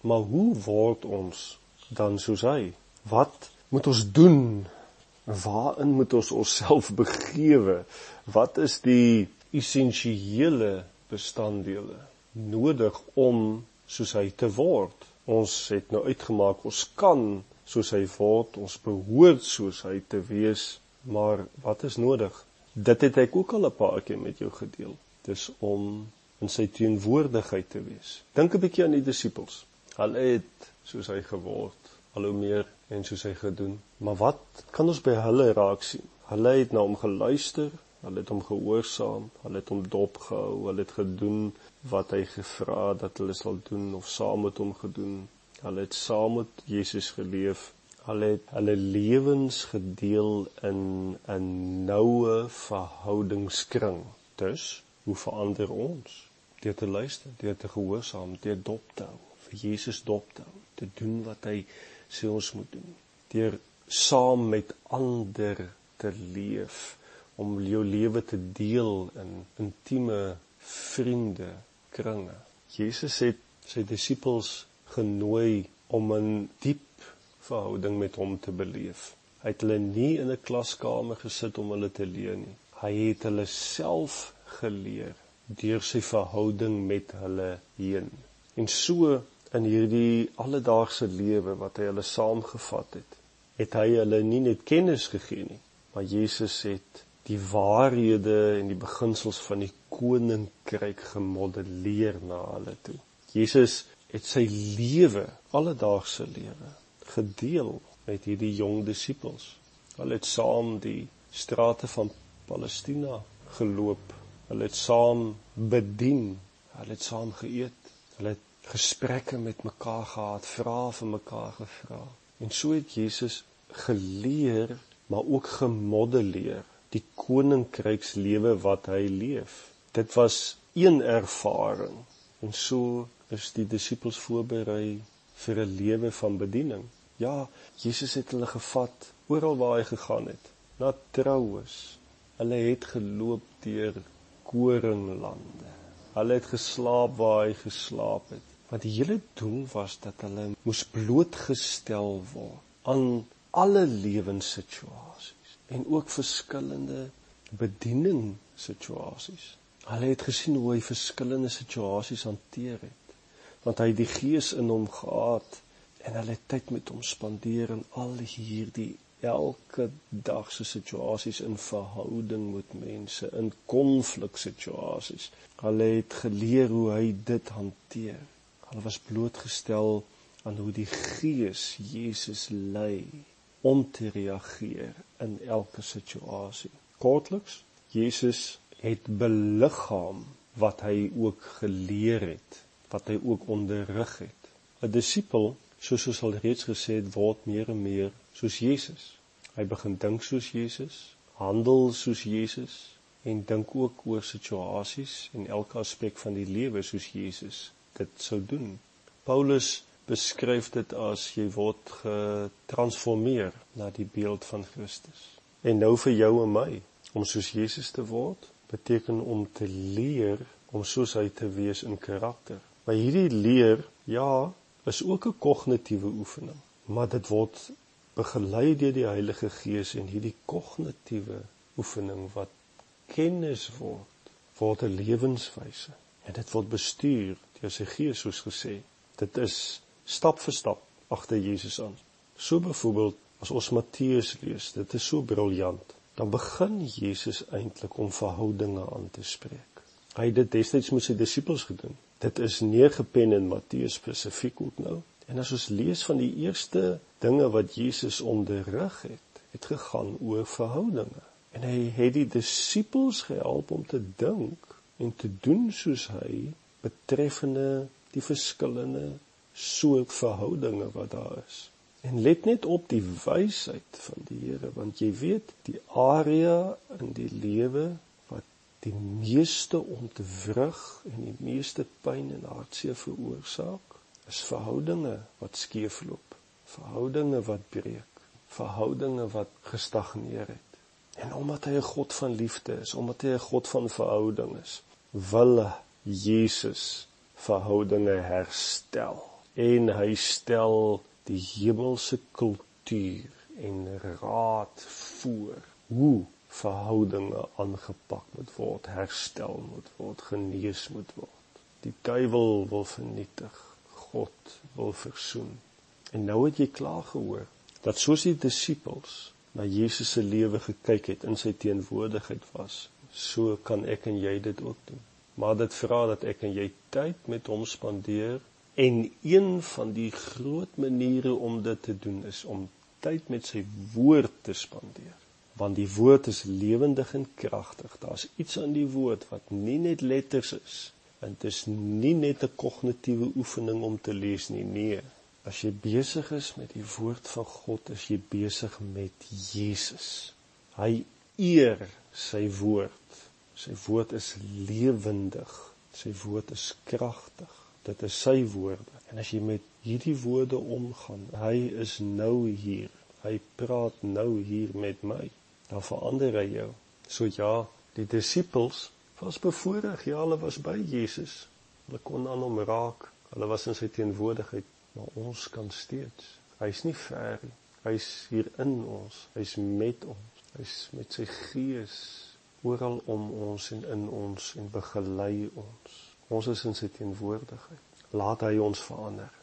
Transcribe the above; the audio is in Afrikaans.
Maar hoe word ons dan soos hy? Wat moet ons doen? Waarin moet ons onsself begewe? Wat is die essensiële bestanddele nodig om soos hy te word? Ons het nou uitgemaak ons kan soos hy word, ons behoort soos hy te wees, maar wat is nodig? Dit het ek ook al 'n paar keer met jou gedeel. Dis om in sy teenwoordigheid te wees. Dink 'n bietjie aan die disippels. Hulle het soos hy geword, al hoe meer en soos hy gedoen. Maar wat kan ons by hulle raak sien? Hulle het na hom geluister, hulle het hom gehoorsaam, hulle het hom dopgehou, hulle het gedoen wat hy gevra het dat hulle sal doen of saam met hom gedoen. Hulle het saam met Jesus geleef. Hulle het hulle lewens gedeel in 'n noue verhoudingskring. Dus, hoe verander ons? Deur te luister, deur te gehoorsaam, deur dop te hou, vir Jesus dop te hou, te doen wat hy sê ons moet doen. Deur saam met ander te leef om jou lewe te deel in intieme vriende kringe. Jesus het sy disippels genooi om 'n diep verhouding met hom te beleef. Hy het hulle nie in 'n klaskamer gesit om hulle te leer nie. Hy het hulle self geleer deur sy verhouding met hulle heen. En so in hierdie alledaagse lewe wat hy hulle saamgevat het, het hy hulle nie net kennis gegee nie, maar Jesus het die waarhede en die beginsels van die koninkryk gemodelleer na hulle toe. Jesus het sy lewe, alledaagse lewe, gedeel met hierdie jong disippels. Hulle het saam die strate van Palestina geloop. Hulle het saam bedien. Hulle het saam geëet. Hulle het gesprekke met mekaar gehad, vrae vir mekaar gevra. En so het Jesus geleer, maar ook gemodelleer die koninkrykslewe wat hy leef. Dit was een ervaring en so is die disippels voorberei vir 'n lewe van bediening. Ja, Jesus het hulle gevat oral waar hy gegaan het, na troues. Hulle het geloop deur koringlande. Hulle het geslaap waar hy geslaap het. Want die hele doel was dat hulle moes blootgestel word aan alle lewenssituasies en ook verskillende bedieningssituasies. Hulle het gesien hoe hy verskillende situasies hanteer het. Want hy het die gees in hom gehad en hulle het tyd met hom spandeer in al hierdie elke dag se situasies in verhouding met mense, in konfliksituasies. Hulle het geleer hoe hy dit hanteer. Hulle was blootgestel aan hoe die Gees Jesus lei om te reageer in elke situasie. Kortliks, Jesus het beliggaam wat hy ook geleer het, wat hy ook onderrig het. 'n Disipel, soos ons al reeds gesê het, word meer en meer soos Jesus. Hy begin dink soos Jesus, handel soos Jesus en dink ook oor situasies en elke aspek van die lewe soos Jesus dit sou doen. Paulus beskryf dit as jy word getransformeer na die beeld van Christus. En nou vir jou en my om soos Jesus te word beteken om te leer om soos hy te wees in karakter. Maar hierdie leer, ja, is ook 'n kognitiewe oefening, maar dit word begelei deur die Heilige Gees en hierdie kognitiewe oefening wat kennis word, word 'n lewenswyse en dit word bestuur deur sy Gees soos gesê. Dit is stap vir stap agter Jesus aan. So byvoorbeeld as ons Matteus lees, dit is so briljant. Dan begin Jesus eintlik om verhoudinge aan te spreek. Hy het dit destyds met sy disippels gedoen. Dit is neergepen in Matteus spesifiek ook nou. En as ons lees van die eerste dinge wat Jesus onderrig het, het gegaan oor verhoudinge. En hy het die disippels gehelp om te dink en te doen soos hy betreffende die verskillende soort verhoudinge wat daar is. En let net op die wysheid van die Here want jy weet die area in die lewe wat die meeste ontwrig en die meeste pyn en hartseer veroorsaak is verhoudinge wat skeefloop, verhoudinge wat breek, verhoudinge wat gestagneer het. En omdat hy 'n God van liefde is, omdat hy 'n God van verhouding is, wil Jesus verhoudinge herstel en hy stel die hemelse kultuur en raad voor hoe verhoudinge aangepak moet word, herstel moet word, genees moet word. Die duiwel wil vernietig, God wil versoen. En nou het jy klaar gehoor dat soos die disippels na Jesus se lewe gekyk het in sy teenwoordigheid was, so kan ek en jy dit ook doen. Maar dit vra dat ek en jy tyd met hom spandeer en een van die groot maniere om dit te doen is om tyd met sy woord te spandeer want die woord is lewendig en kragtig. Daar's iets aan die woord wat nie net letters is. En dit is nie net 'n kognitiewe oefening om te lees nie. Nee. As jy besig is met die woord van God, is jy besig met Jesus. Hy eer sy woord. Sy woord is lewendig. Sy woord is kragtig. Dit is sy woorde. En as jy met hierdie woorde omgaan, hy is nou hier. Hy praat nou hier met my dan verander hy jou. So ja, die disippels was bevoorreg, ja, hulle was by Jesus. Hulle kon aan hom raak. Hulle was in sy teenwoordigheid, maar ons kan steeds. Hy's nie ver nie. Hy's hier in ons. Hy's met ons. Hy's met sy gees oral om ons en in ons en begelei ons. Ons is in sy teenwoordigheid. Laat hy ons verander.